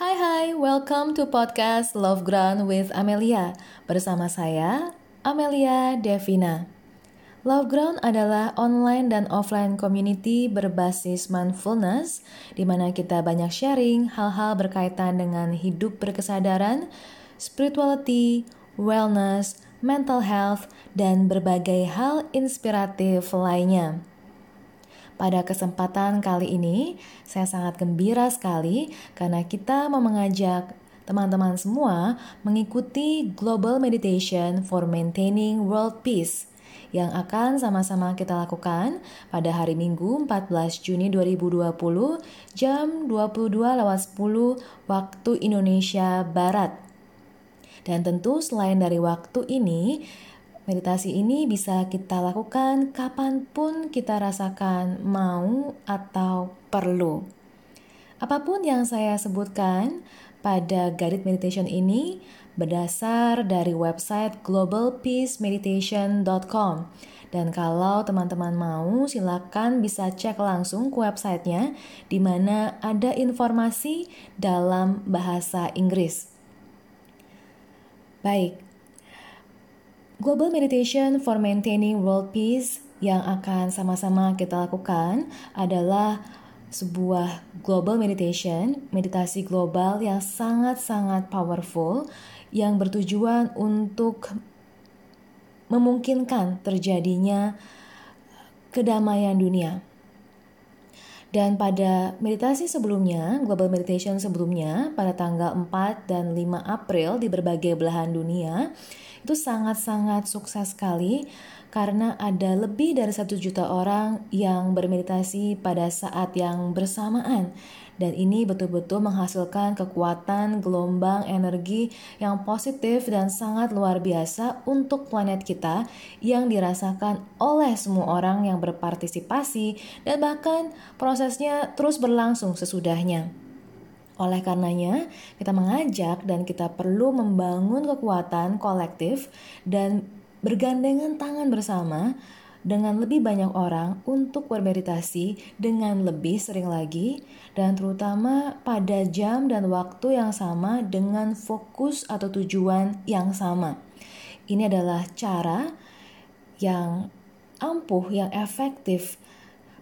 Hai hai, welcome to podcast Love Ground with Amelia Bersama saya, Amelia Devina Love Ground adalah online dan offline community berbasis mindfulness di mana kita banyak sharing hal-hal berkaitan dengan hidup berkesadaran, spirituality, wellness, mental health, dan berbagai hal inspiratif lainnya. Pada kesempatan kali ini, saya sangat gembira sekali karena kita mau mengajak teman-teman semua mengikuti Global Meditation for Maintaining World Peace yang akan sama-sama kita lakukan pada hari Minggu 14 Juni 2020 jam 22.10 waktu Indonesia Barat. Dan tentu selain dari waktu ini, Meditasi ini bisa kita lakukan kapan pun kita rasakan mau atau perlu. Apa pun yang saya sebutkan pada guided meditation ini berdasar dari website globalpeacemeditation.com. Dan kalau teman-teman mau, silakan bisa cek langsung ke websitenya di mana ada informasi dalam bahasa Inggris. Baik, Global Meditation for Maintaining World Peace yang akan sama-sama kita lakukan adalah sebuah global meditation, meditasi global yang sangat-sangat powerful yang bertujuan untuk memungkinkan terjadinya kedamaian dunia. Dan pada meditasi sebelumnya, global meditation sebelumnya pada tanggal 4 dan 5 April di berbagai belahan dunia, itu sangat-sangat sukses sekali karena ada lebih dari satu juta orang yang bermeditasi pada saat yang bersamaan dan ini betul-betul menghasilkan kekuatan gelombang energi yang positif dan sangat luar biasa untuk planet kita yang dirasakan oleh semua orang yang berpartisipasi dan bahkan prosesnya terus berlangsung sesudahnya. Oleh karenanya, kita mengajak dan kita perlu membangun kekuatan kolektif dan bergandengan tangan bersama dengan lebih banyak orang untuk bermeditasi dengan lebih sering lagi dan terutama pada jam dan waktu yang sama dengan fokus atau tujuan yang sama. Ini adalah cara yang ampuh, yang efektif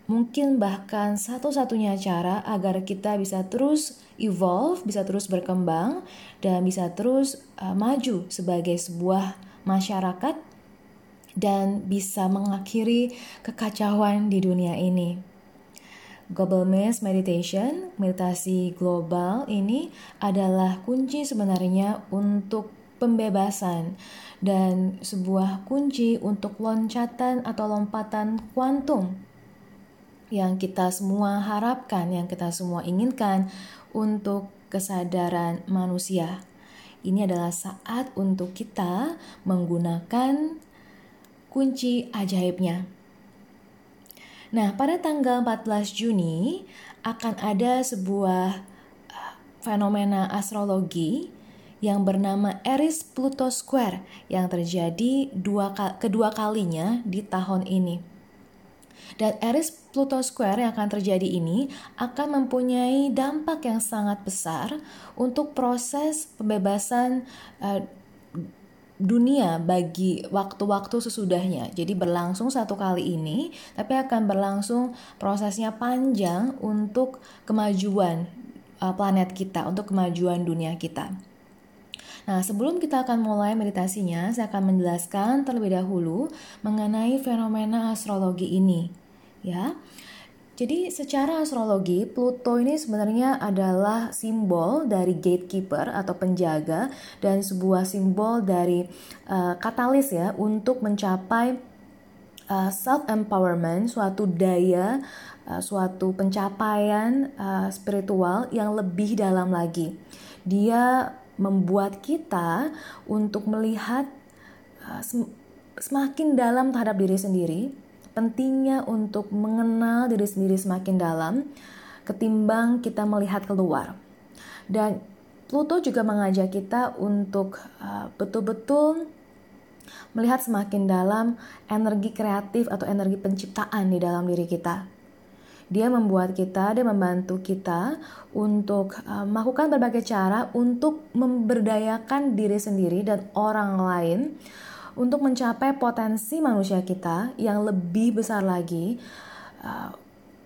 mungkin bahkan satu-satunya cara agar kita bisa terus evolve, bisa terus berkembang, dan bisa terus uh, maju sebagai sebuah masyarakat dan bisa mengakhiri kekacauan di dunia ini. Global Mass Meditation, meditasi global ini adalah kunci sebenarnya untuk pembebasan dan sebuah kunci untuk loncatan atau lompatan kuantum yang kita semua harapkan, yang kita semua inginkan untuk kesadaran manusia. Ini adalah saat untuk kita menggunakan kunci ajaibnya. Nah, pada tanggal 14 Juni akan ada sebuah uh, fenomena astrologi yang bernama Eris Pluto Square yang terjadi dua kedua kalinya di tahun ini. Dan Eris Pluto Square yang akan terjadi ini akan mempunyai dampak yang sangat besar untuk proses pembebasan uh, dunia bagi waktu-waktu sesudahnya. Jadi berlangsung satu kali ini, tapi akan berlangsung prosesnya panjang untuk kemajuan uh, planet kita, untuk kemajuan dunia kita. Nah, sebelum kita akan mulai meditasinya, saya akan menjelaskan terlebih dahulu mengenai fenomena astrologi ini, ya. Jadi secara astrologi, Pluto ini sebenarnya adalah simbol dari gatekeeper atau penjaga dan sebuah simbol dari uh, katalis ya untuk mencapai uh, self empowerment, suatu daya, uh, suatu pencapaian uh, spiritual yang lebih dalam lagi. Dia membuat kita untuk melihat uh, semakin dalam terhadap diri sendiri, pentingnya untuk mengenal diri sendiri semakin dalam ketimbang kita melihat keluar. Dan Pluto juga mengajak kita untuk uh, betul-betul melihat semakin dalam energi kreatif atau energi penciptaan di dalam diri kita. Dia membuat kita, dia membantu kita untuk uh, melakukan berbagai cara untuk memberdayakan diri sendiri dan orang lain untuk mencapai potensi manusia kita yang lebih besar lagi, uh,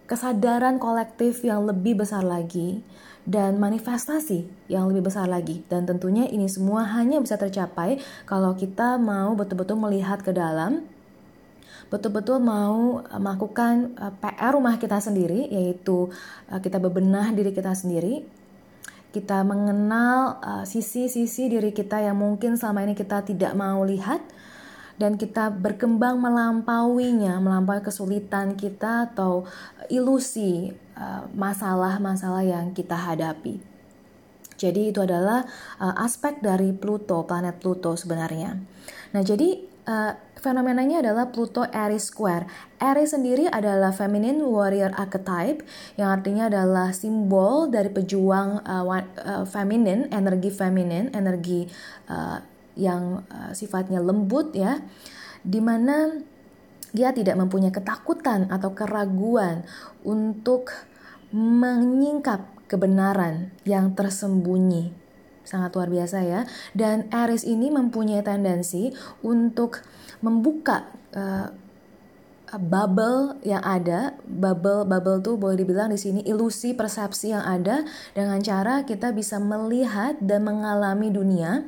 kesadaran kolektif yang lebih besar lagi, dan manifestasi yang lebih besar lagi. Dan tentunya ini semua hanya bisa tercapai kalau kita mau betul-betul melihat ke dalam betul-betul mau eh, melakukan eh, PR rumah kita sendiri, yaitu eh, kita bebenah diri kita sendiri, kita mengenal sisi-sisi diri kita yang mungkin selama ini kita tidak mau lihat, dan kita berkembang melampauinya, melampaui kesulitan kita atau ilusi masalah-masalah yang kita hadapi. Jadi itu adalah aspek dari Pluto, planet Pluto sebenarnya. Nah, jadi Fenomenanya adalah Pluto Aries Square. Aries sendiri adalah feminine warrior archetype yang artinya adalah simbol dari pejuang uh, uh, feminin, energi feminin, energi uh, yang uh, sifatnya lembut ya. Di mana dia tidak mempunyai ketakutan atau keraguan untuk menyingkap kebenaran yang tersembunyi sangat luar biasa ya. Dan Aries ini mempunyai tendensi untuk membuka uh, bubble yang ada, bubble bubble tuh boleh dibilang di sini ilusi persepsi yang ada dengan cara kita bisa melihat dan mengalami dunia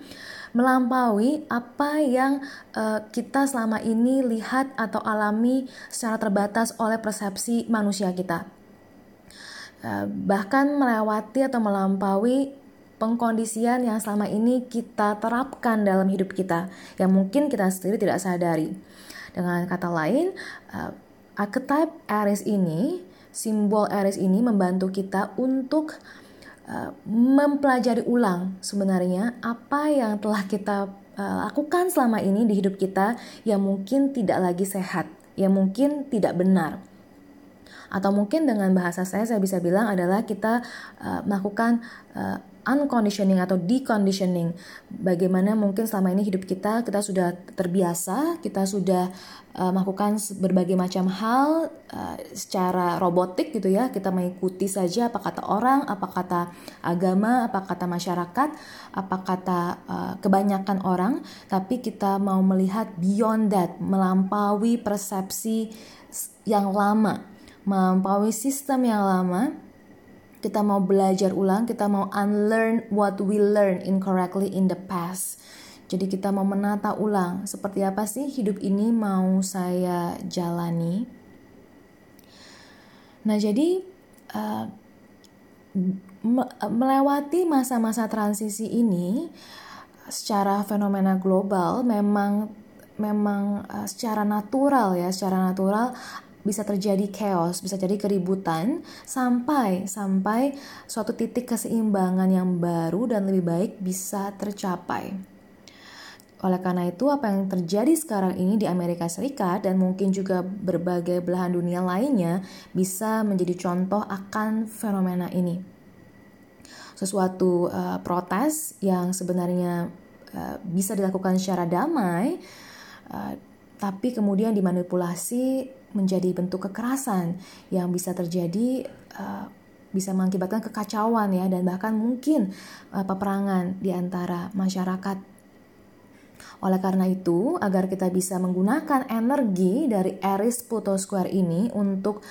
melampaui apa yang uh, kita selama ini lihat atau alami secara terbatas oleh persepsi manusia kita. Uh, bahkan melewati atau melampaui pengkondisian yang selama ini kita terapkan dalam hidup kita yang mungkin kita sendiri tidak sadari. Dengan kata lain, uh, archetype Aries ini, simbol Aries ini membantu kita untuk uh, mempelajari ulang sebenarnya apa yang telah kita uh, lakukan selama ini di hidup kita yang mungkin tidak lagi sehat, yang mungkin tidak benar atau mungkin dengan bahasa saya saya bisa bilang adalah kita uh, melakukan unconditioning atau deconditioning. Bagaimana mungkin selama ini hidup kita kita sudah terbiasa, kita sudah uh, melakukan berbagai macam hal uh, secara robotik gitu ya. Kita mengikuti saja apa kata orang, apa kata agama, apa kata masyarakat, apa kata uh, kebanyakan orang, tapi kita mau melihat beyond that, melampaui persepsi yang lama, melampaui sistem yang lama kita mau belajar ulang, kita mau unlearn what we learn incorrectly in the past. Jadi kita mau menata ulang seperti apa sih hidup ini mau saya jalani. Nah jadi uh, melewati masa-masa transisi ini secara fenomena global memang memang uh, secara natural ya secara natural bisa terjadi chaos, bisa jadi keributan sampai sampai suatu titik keseimbangan yang baru dan lebih baik bisa tercapai. Oleh karena itu, apa yang terjadi sekarang ini di Amerika Serikat dan mungkin juga berbagai belahan dunia lainnya bisa menjadi contoh akan fenomena ini. Sesuatu uh, protes yang sebenarnya uh, bisa dilakukan secara damai, uh, tapi kemudian dimanipulasi menjadi bentuk kekerasan yang bisa terjadi uh, bisa mengakibatkan kekacauan ya dan bahkan mungkin uh, peperangan di antara masyarakat. Oleh karena itu, agar kita bisa menggunakan energi dari Aries Pluto Square ini untuk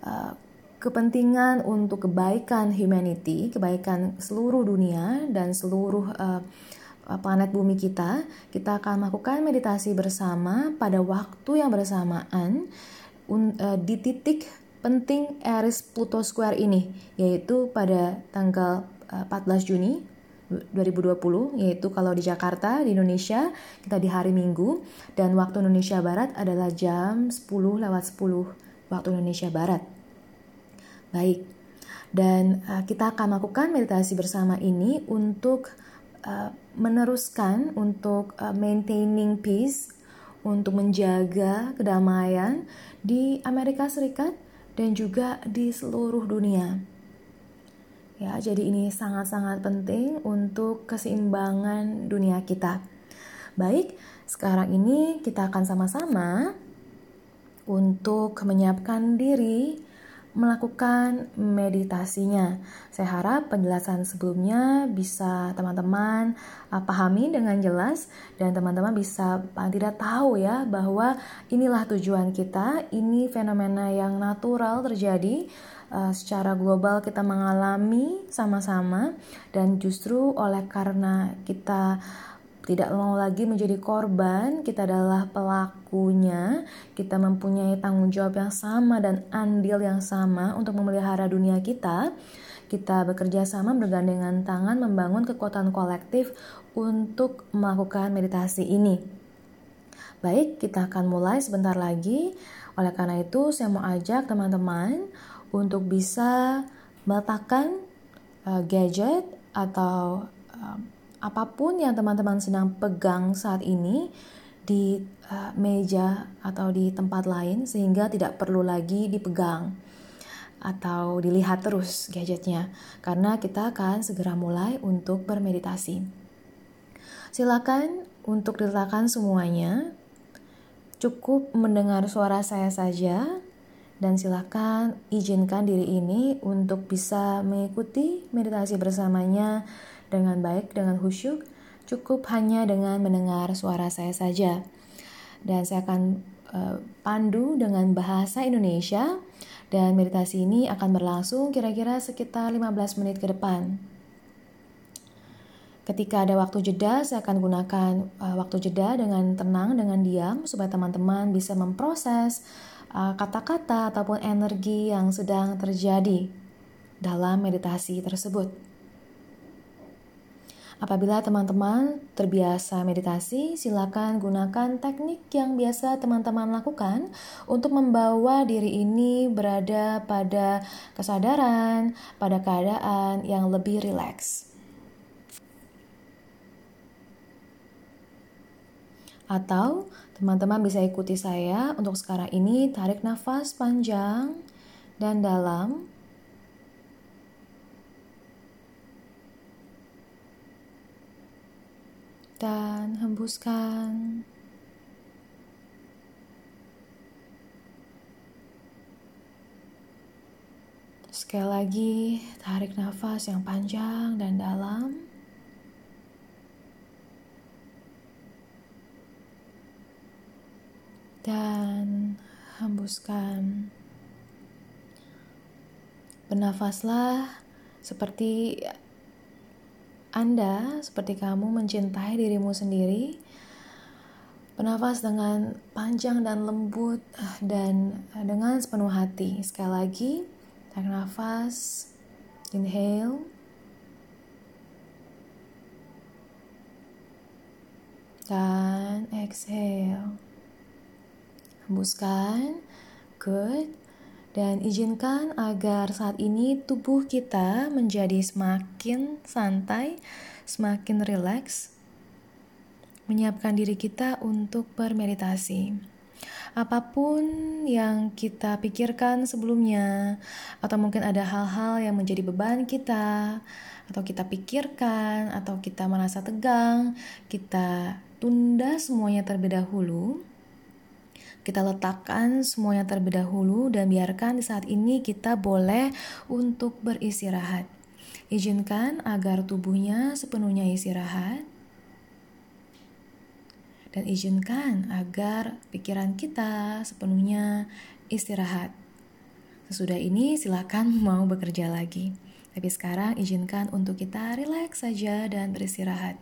uh, kepentingan untuk kebaikan humanity, kebaikan seluruh dunia dan seluruh uh, planet bumi kita, kita akan melakukan meditasi bersama pada waktu yang bersamaan di titik penting Aries Pluto Square ini yaitu pada tanggal uh, 14 Juni 2020 yaitu kalau di Jakarta di Indonesia kita di hari Minggu dan waktu Indonesia Barat adalah jam 10 lewat 10 waktu Indonesia Barat. Baik. Dan uh, kita akan melakukan meditasi bersama ini untuk uh, meneruskan untuk uh, maintaining peace untuk menjaga kedamaian di Amerika Serikat dan juga di seluruh dunia. Ya, jadi ini sangat-sangat penting untuk keseimbangan dunia kita. Baik, sekarang ini kita akan sama-sama untuk menyiapkan diri melakukan meditasinya. Saya harap penjelasan sebelumnya bisa teman-teman uh, pahami dengan jelas dan teman-teman bisa uh, tidak tahu ya bahwa inilah tujuan kita, ini fenomena yang natural terjadi uh, secara global kita mengalami sama-sama dan justru oleh karena kita tidak mau lagi menjadi korban, kita adalah pelakunya, kita mempunyai tanggung jawab yang sama dan andil yang sama untuk memelihara dunia kita. Kita bekerja sama bergandengan tangan membangun kekuatan kolektif untuk melakukan meditasi ini. Baik, kita akan mulai sebentar lagi. Oleh karena itu, saya mau ajak teman-teman untuk bisa meletakkan uh, gadget atau uh, apa pun yang teman-teman sedang pegang saat ini di uh, meja atau di tempat lain sehingga tidak perlu lagi dipegang atau dilihat terus gadgetnya karena kita akan segera mulai untuk bermeditasi. Silakan untuk diletakkan semuanya. Cukup mendengar suara saya saja dan silakan izinkan diri ini untuk bisa mengikuti meditasi bersamanya dengan baik, dengan khusyuk, cukup hanya dengan mendengar suara saya saja. Dan saya akan uh, pandu dengan bahasa Indonesia dan meditasi ini akan berlangsung kira-kira sekitar 15 menit ke depan. Ketika ada waktu jeda, saya akan gunakan uh, waktu jeda dengan tenang, dengan diam, supaya teman-teman bisa memproses eh, kata-kata uh, ataupun energi yang sedang terjadi dalam meditasi tersebut. Apabila teman-teman terbiasa meditasi, silakan gunakan teknik yang biasa teman-teman lakukan untuk membawa diri ini berada pada kesadaran, pada keadaan yang lebih rileks. Atau teman-teman bisa ikuti saya untuk sekarang ini tarik nafas panjang dan dalam dan hembuskan. Sekali lagi, tarik nafas yang panjang dan dalam. Dan hembuskan. Bernafaslah seperti anda, seperti kamu mencintai dirimu sendiri, bernafas dengan panjang dan lembut eh, dan eh, dengan sepenuh hati. Sekali lagi, tarik nafas, inhale, dan exhale. Hembuskan, good. Dan izinkan agar saat ini tubuh kita menjadi semakin santai, semakin rileks, menyiapkan diri kita untuk bermeditasi. Apa pun yang kita pikirkan sebelumnya, atau mungkin ada hal-hal yang menjadi beban kita, atau kita pikirkan, atau kita merasa tegang, kita tunda semuanya terlebih dahulu kita letakkan semuanya terlebih dahulu dan biarkan di saat ini kita boleh untuk beristirahat. Izinkan agar tubuhnya sepenuhnya istirahat. Dan izinkan agar pikiran kita sepenuhnya istirahat. Sesudah ini silakan mau bekerja lagi. Tapi sekarang izinkan untuk kita rileks saja dan beristirahat.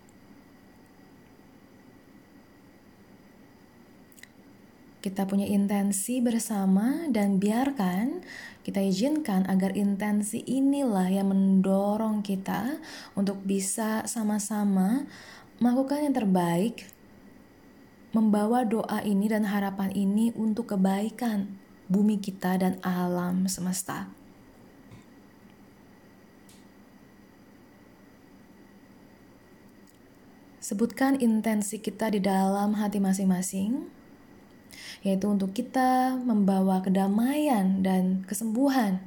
Kita punya intensi bersama dan biarkan kita izinkan agar intensi inilah yang mendorong kita untuk bisa sama-sama melakukan yang terbaik, membawa doa ini dan harapan ini untuk kebaikan bumi kita dan alam semesta. Sebutkan intensi kita di dalam hati masing-masing yaitu untuk kita membawa kedamaian dan kesembuhan,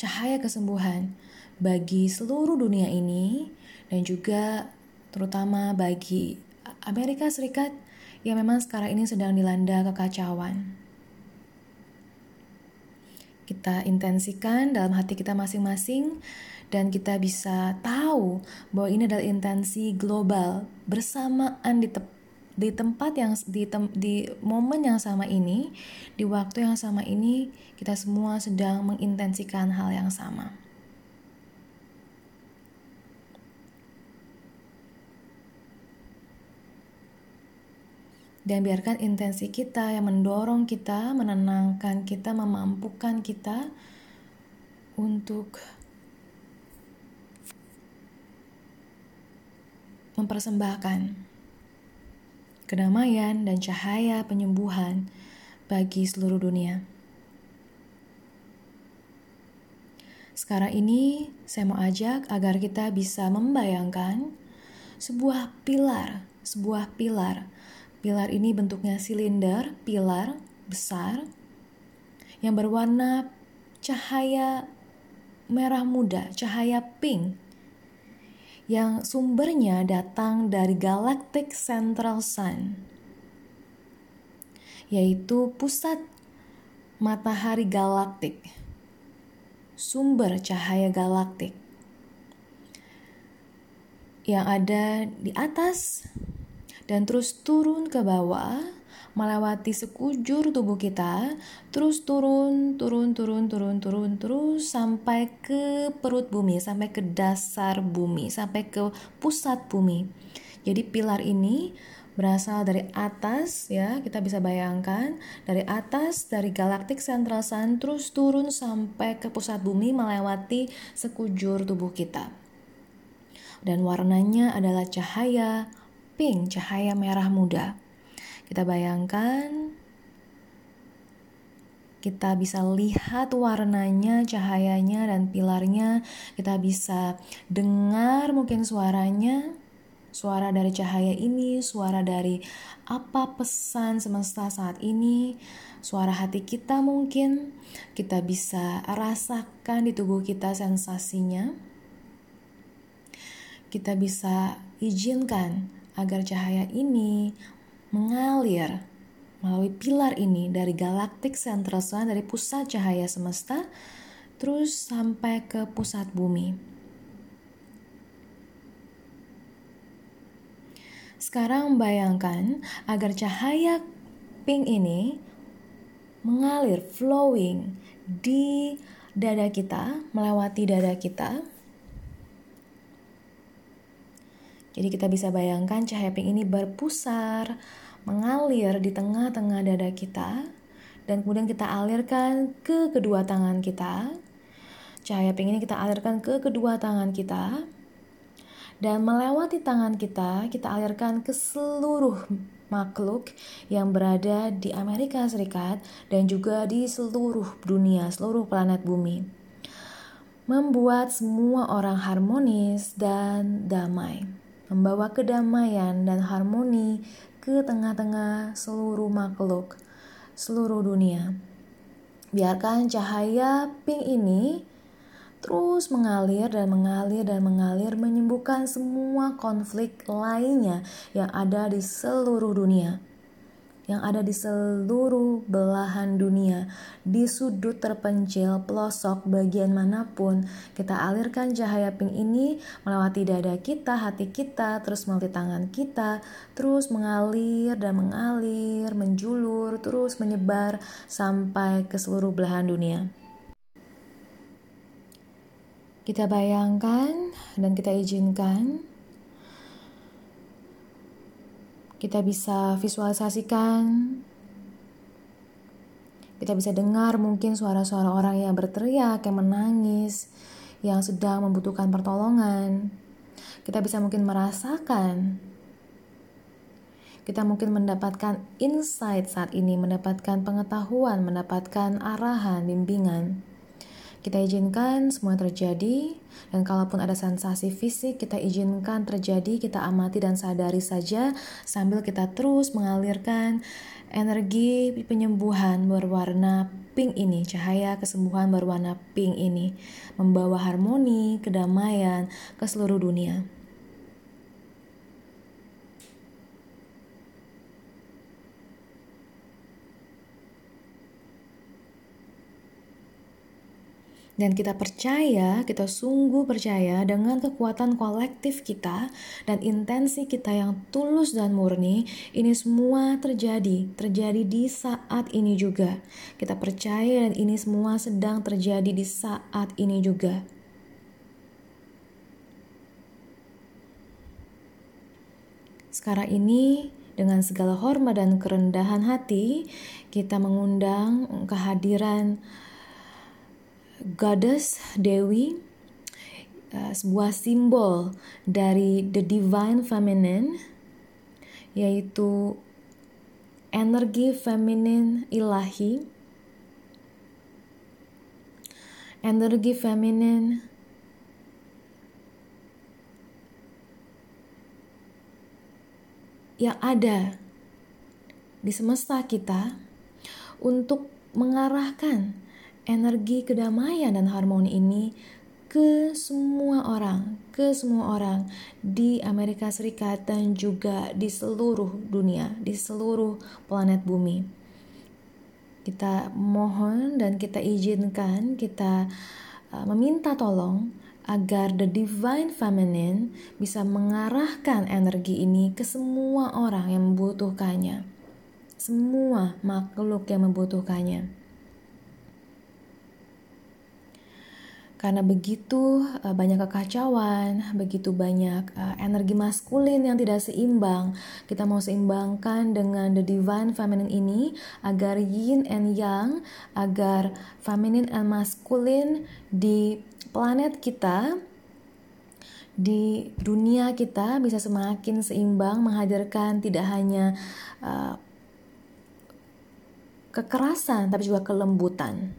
cahaya kesembuhan bagi seluruh dunia ini, dan juga terutama bagi Amerika Serikat yang memang sekarang ini sedang dilanda kekacauan. kita intensikan dalam hati kita masing-masing dan kita bisa tahu bahwa ini adalah intensi global bersamaan di te di tempat yang di tem di momen yang sama ini, di waktu yang sama ini kita semua sedang mengintensikan hal yang sama. dan biarkan intensi kita yang mendorong kita, menenangkan kita, memampukan kita untuk mempersembahkan kedamaian dan cahaya penyembuhan bagi seluruh dunia. Sekarang ini, saya mau ajak agar kita bisa membayangkan sebuah pilar, sebuah pilar Pilar ini bentuknya silinder, pilar besar yang berwarna cahaya merah muda, cahaya pink yang sumbernya datang dari Galactic Central Sun, yaitu pusat matahari galaktik, sumber cahaya galaktik yang ada di atas dan terus turun ke bawah melewati sekujur tubuh kita, terus turun, turun, turun, turun, turun, terus sampai ke perut bumi, sampai ke dasar bumi, sampai ke pusat bumi. Jadi pilar ini berasal dari atas ya, kita bisa bayangkan dari atas dari galaktik central sun terus turun sampai ke pusat bumi melewati sekujur tubuh kita. Dan warnanya adalah cahaya pink, cahaya merah muda. Kita bayangkan kita bisa lihat warnanya, cahayanya, dan pilarnya. Kita bisa dengar mungkin suaranya, suara dari cahaya ini, suara dari apa pesan semesta saat ini, suara hati kita mungkin. Kita bisa rasakan di tubuh kita sensasinya. Kita bisa izinkan agar cahaya ini mengalir melalui pilar ini dari galaktik central sun dari pusat cahaya semesta terus sampai ke pusat bumi. Sekarang bayangkan agar cahaya pink ini mengalir flowing di dada kita, melewati dada kita Jadi kita bisa bayangkan cahaya pink ini berpusar, mengalir di tengah-tengah dada kita, dan kemudian kita alirkan ke kedua tangan kita. Cahaya pink ini kita alirkan ke kedua tangan kita, dan melewati tangan kita, kita alirkan ke seluruh makhluk yang berada di Amerika Serikat dan juga di seluruh dunia, seluruh planet bumi. Membuat semua orang harmonis dan damai membawa kedamaian dan harmoni ke tengah-tengah seluruh makhluk, seluruh dunia. Biarkan cahaya pink ini terus mengalir dan mengalir dan mengalir menyembuhkan semua konflik lainnya yang ada di seluruh dunia yang ada di seluruh belahan dunia, di sudut terpencil, pelosok, bagian mana pun, kita alirkan cahaya pink ini melewati dada kita, hati kita, terus melalui tangan kita, terus mengalir dan mengalir, menjulur, terus menyebar sampai ke seluruh belahan dunia. Kita bayangkan dan kita izinkan Kita bisa visualisasikan, kita bisa dengar mungkin suara-suara orang yang berteriak, yang menangis, yang sedang membutuhkan pertolongan. Kita bisa mungkin merasakan kita mungkin mendapatkan insight saat ini, mendapatkan pengetahuan, mendapatkan arahan, bimbingan. Kita izinkan semua terjadi, dan kalaupun ada sensasi fisik, kita izinkan terjadi, kita amati dan sadari saja sambil kita terus mengalirkan energi penyembuhan berwarna pink ini, cahaya kesembuhan berwarna pink ini, membawa harmoni, kedamaian ke seluruh dunia. Dan kita percaya, kita sungguh percaya dengan kekuatan kolektif kita dan intensi kita yang tulus dan murni, ini semua terjadi, terjadi di saat ini juga. Kita percaya dan ini semua sedang terjadi di saat ini juga. Sekarang ini dengan segala hormat dan kerendahan hati, kita mengundang kehadiran goddess Dewi uh, sebuah simbol dari the divine feminine yaitu energi feminin ilahi. Energi feminin yang ada di semesta kita untuk mengarahkan energi kedamaian dan harmoni ini ke semua orang, ke semua orang di Amerika Serikat dan juga di seluruh dunia, di seluruh planet bumi. Kita mohon dan kita izinkan, kita uh, meminta tolong agar the divine feminine bisa mengarahkan energi ini ke semua orang yang membutuhkannya. Semua makhluk yang membutuhkannya. Karena begitu uh, banyak kekacauan, begitu banyak uh, energi maskulin yang tidak seimbang. Kita mau seimbangkan dengan the divine feminine ini agar yin and yang, agar feminine and maskulin di planet kita di dunia kita bisa semakin seimbang menghadirkan tidak hanya uh, kekerasan tapi juga kelembutan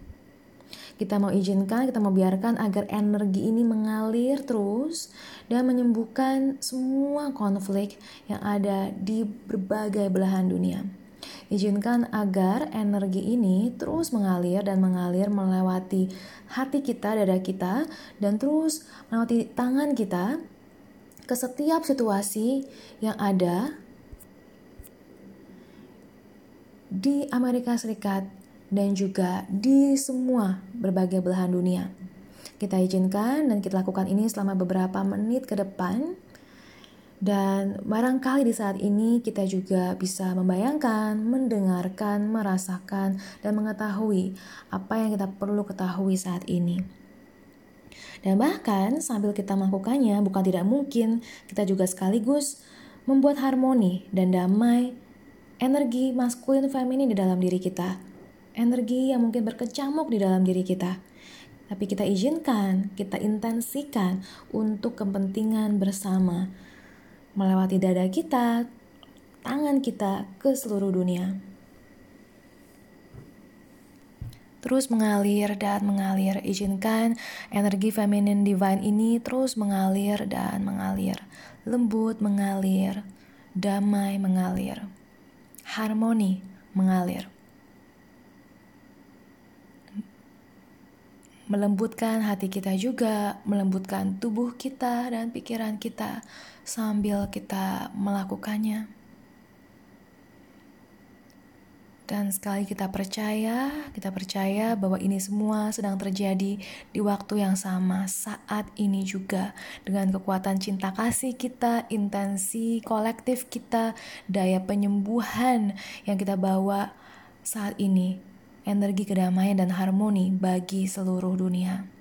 kita mau izinkan, kita mau biarkan agar energi ini mengalir terus dan menyembuhkan semua konflik yang ada di berbagai belahan dunia. Izinkan agar energi ini terus mengalir dan mengalir melewati hati kita, dada kita, dan terus melewati tangan kita ke setiap situasi yang ada di Amerika Serikat dan juga di semua berbagai belahan dunia. Kita izinkan dan kita lakukan ini selama beberapa menit ke depan. Dan barangkali di saat ini kita juga bisa membayangkan, mendengarkan, merasakan, dan mengetahui apa yang kita perlu ketahui saat ini. Dan bahkan sambil kita melakukannya, bukan tidak mungkin kita juga sekaligus membuat harmoni dan damai energi maskulin feminin di dalam diri kita energi yang mungkin berkecamuk di dalam diri kita. Tapi kita izinkan, kita intensikan untuk kepentingan bersama. Melewati dada kita, tangan kita ke seluruh dunia. Terus mengalir dan mengalir. Izinkan energi feminin divine ini terus mengalir dan mengalir. Lembut mengalir, damai mengalir, harmoni mengalir. Melembutkan hati kita juga, melembutkan tubuh kita dan pikiran kita sambil kita melakukannya. Dan sekali kita percaya, kita percaya bahwa ini semua sedang terjadi di waktu yang sama saat ini juga dengan kekuatan cinta kasih kita, intensi kolektif kita, daya penyembuhan yang kita bawa saat ini energi kedamaian dan harmoni bagi seluruh dunia.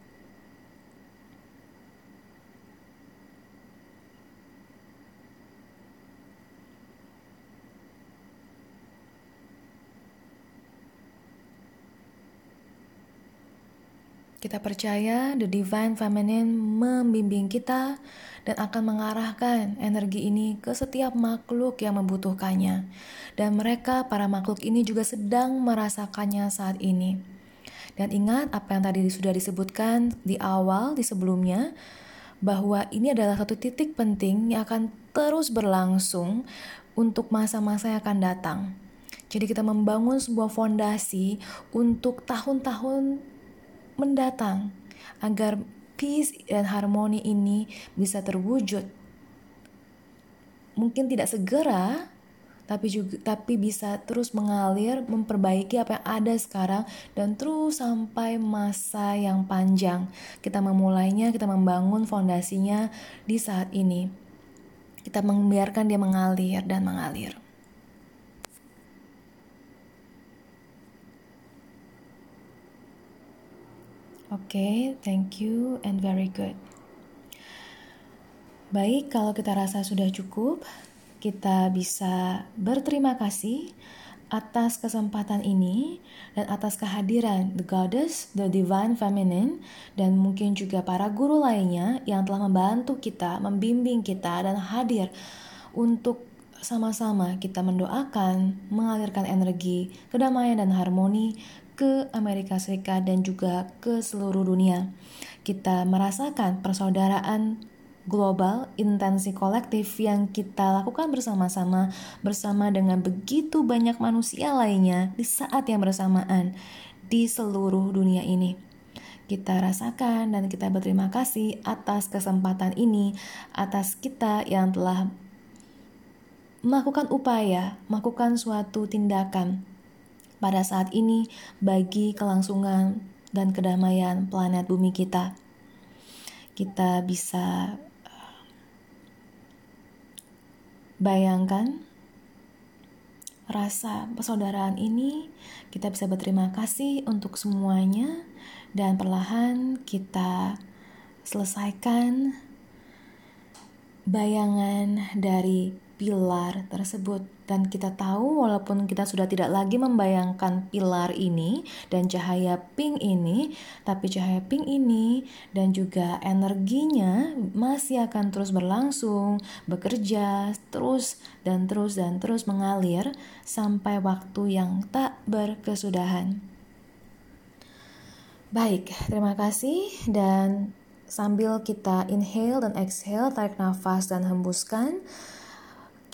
Kita percaya the divine feminine membimbing kita dan akan mengarahkan energi ini ke setiap makhluk yang membutuhkannya. Dan mereka, para makhluk ini juga sedang merasakannya saat ini. Dan ingat apa yang tadi sudah disebutkan di awal, di sebelumnya, bahwa ini adalah satu titik penting yang akan terus berlangsung untuk masa-masa yang akan datang. Jadi kita membangun sebuah fondasi untuk tahun-tahun mendatang agar peace dan harmoni ini bisa terwujud. Mungkin tidak segera, tapi juga tapi bisa terus mengalir memperbaiki apa yang ada sekarang dan terus sampai masa yang panjang. Kita memulainya kita membangun fondasinya di saat ini. Kita membiarkan dia mengalir dan mengalir Oke, okay, thank you and very good. Baik, kalau kita rasa sudah cukup, kita bisa berterima kasih atas kesempatan ini dan atas kehadiran The Goddess, The Divine Feminine, dan mungkin juga para guru lainnya yang telah membantu kita, membimbing kita, dan hadir untuk sama-sama kita mendoakan, mengalirkan energi, kedamaian dan harmoni ke Amerika Serikat dan juga ke seluruh dunia. Kita merasakan persaudaraan global, intensi kolektif yang kita lakukan bersama-sama bersama dengan begitu banyak manusia lainnya di saat yang bersamaan di seluruh dunia ini. Kita rasakan dan kita berterima kasih atas kesempatan ini, atas kita yang telah melakukan upaya, melakukan suatu tindakan pada saat ini bagi kelangsungan dan kedamaian planet bumi kita. Kita bisa Bayangkan rasa persaudaraan ini, kita bisa berterima kasih untuk semuanya, dan perlahan kita selesaikan bayangan dari pilar tersebut. Dan kita tahu walaupun kita sudah tidak lagi membayangkan pilar ini dan cahaya pink ini tapi cahaya pink ini dan juga energinya masih akan terus berlangsung bekerja terus dan terus dan terus mengalir sampai waktu yang tak berkesudahan. Baik terima kasih. Dan sambil kita inhale dan exhale tarik nafas dan hembuskan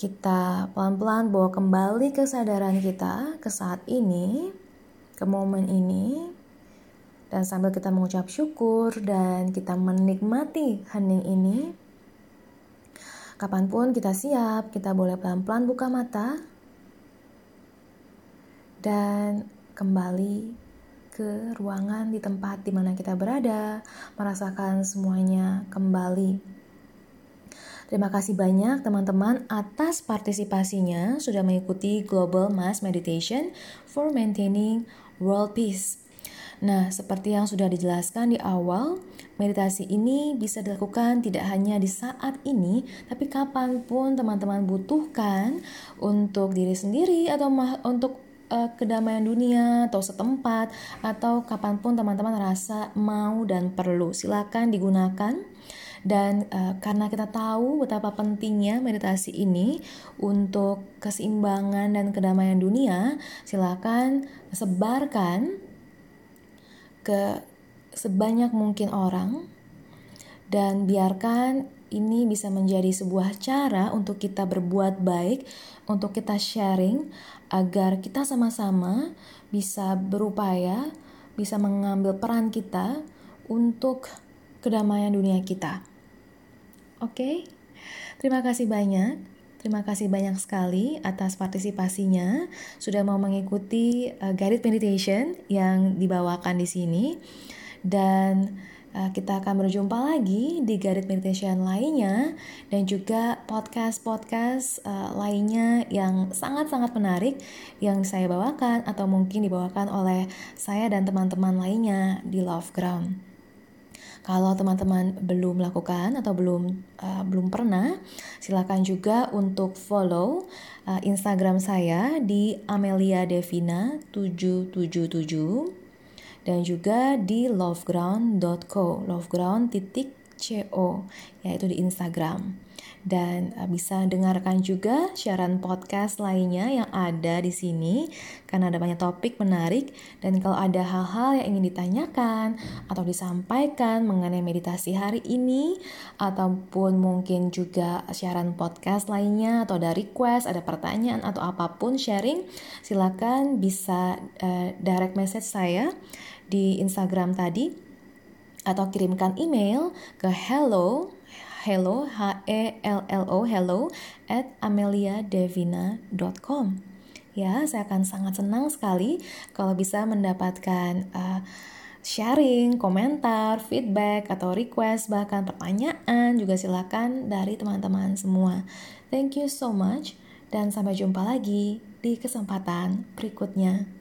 kita pelan-pelan bawa kembali kesadaran kita ke saat ini, ke momen ini, dan sambil kita mengucap syukur dan kita menikmati hening ini, kapan pun kita siap, kita boleh pelan-pelan buka mata dan kembali ke ruangan di tempat di mana kita berada, merasakan semuanya kembali Terima kasih banyak teman-teman atas partisipasinya sudah mengikuti Global Mass Meditation for Maintaining World Peace. Nah, seperti yang sudah dijelaskan di awal, meditasi ini bisa dilakukan tidak hanya di saat ini, tapi kapan pun teman-teman butuhkan untuk diri sendiri atau untuk uh, kedamaian dunia atau setempat atau kapan pun teman-teman rasa mau dan perlu. Silakan digunakan dan uh, karena kita tahu betapa pentingnya meditasi ini untuk keseimbangan dan kedamaian dunia, silakan sebarkan ke sebanyak mungkin orang dan biarkan ini bisa menjadi sebuah cara untuk kita berbuat baik, untuk kita sharing agar kita sama-sama bisa berupaya, bisa mengambil peran kita untuk kedamaian dunia kita. Oke, okay? terima kasih banyak. Terima kasih banyak sekali atas partisipasinya sudah mau mengikuti uh, guided meditation yang dibawakan di sini dan uh, kita akan berjumpa lagi di guided meditation lainnya dan juga podcast-podcast uh, lainnya yang sangat-sangat menarik yang saya bawakan atau mungkin dibawakan oleh saya dan teman-teman lainnya di Love Ground. Kalau teman-teman belum melakukan atau belum uh, belum pernah, silakan juga untuk follow uh, Instagram saya di Amelia Devina 777 dan juga di loveground.co, loveground titik co, yaitu di Instagram. Dan uh, bisa dengarkan juga siaran podcast lainnya yang ada di sini karena ada banyak topik menarik dan kalau ada hal-hal yang ingin ditanyakan atau disampaikan mengenai meditasi hari ini ataupun mungkin juga siaran podcast lainnya atau ada request, ada pertanyaan atau apa pun sharing silakan bisa uh, direct message saya di Instagram tadi atau kirimkan email ke hello hello h e l l o hello at ameliadevina.com ya saya akan sangat senang sekali kalau bisa mendapatkan uh, sharing, komentar, feedback atau request bahkan pertanyaan juga silakan dari teman-teman semua. Thank you so much dan sampai jumpa lagi di kesempatan berikutnya.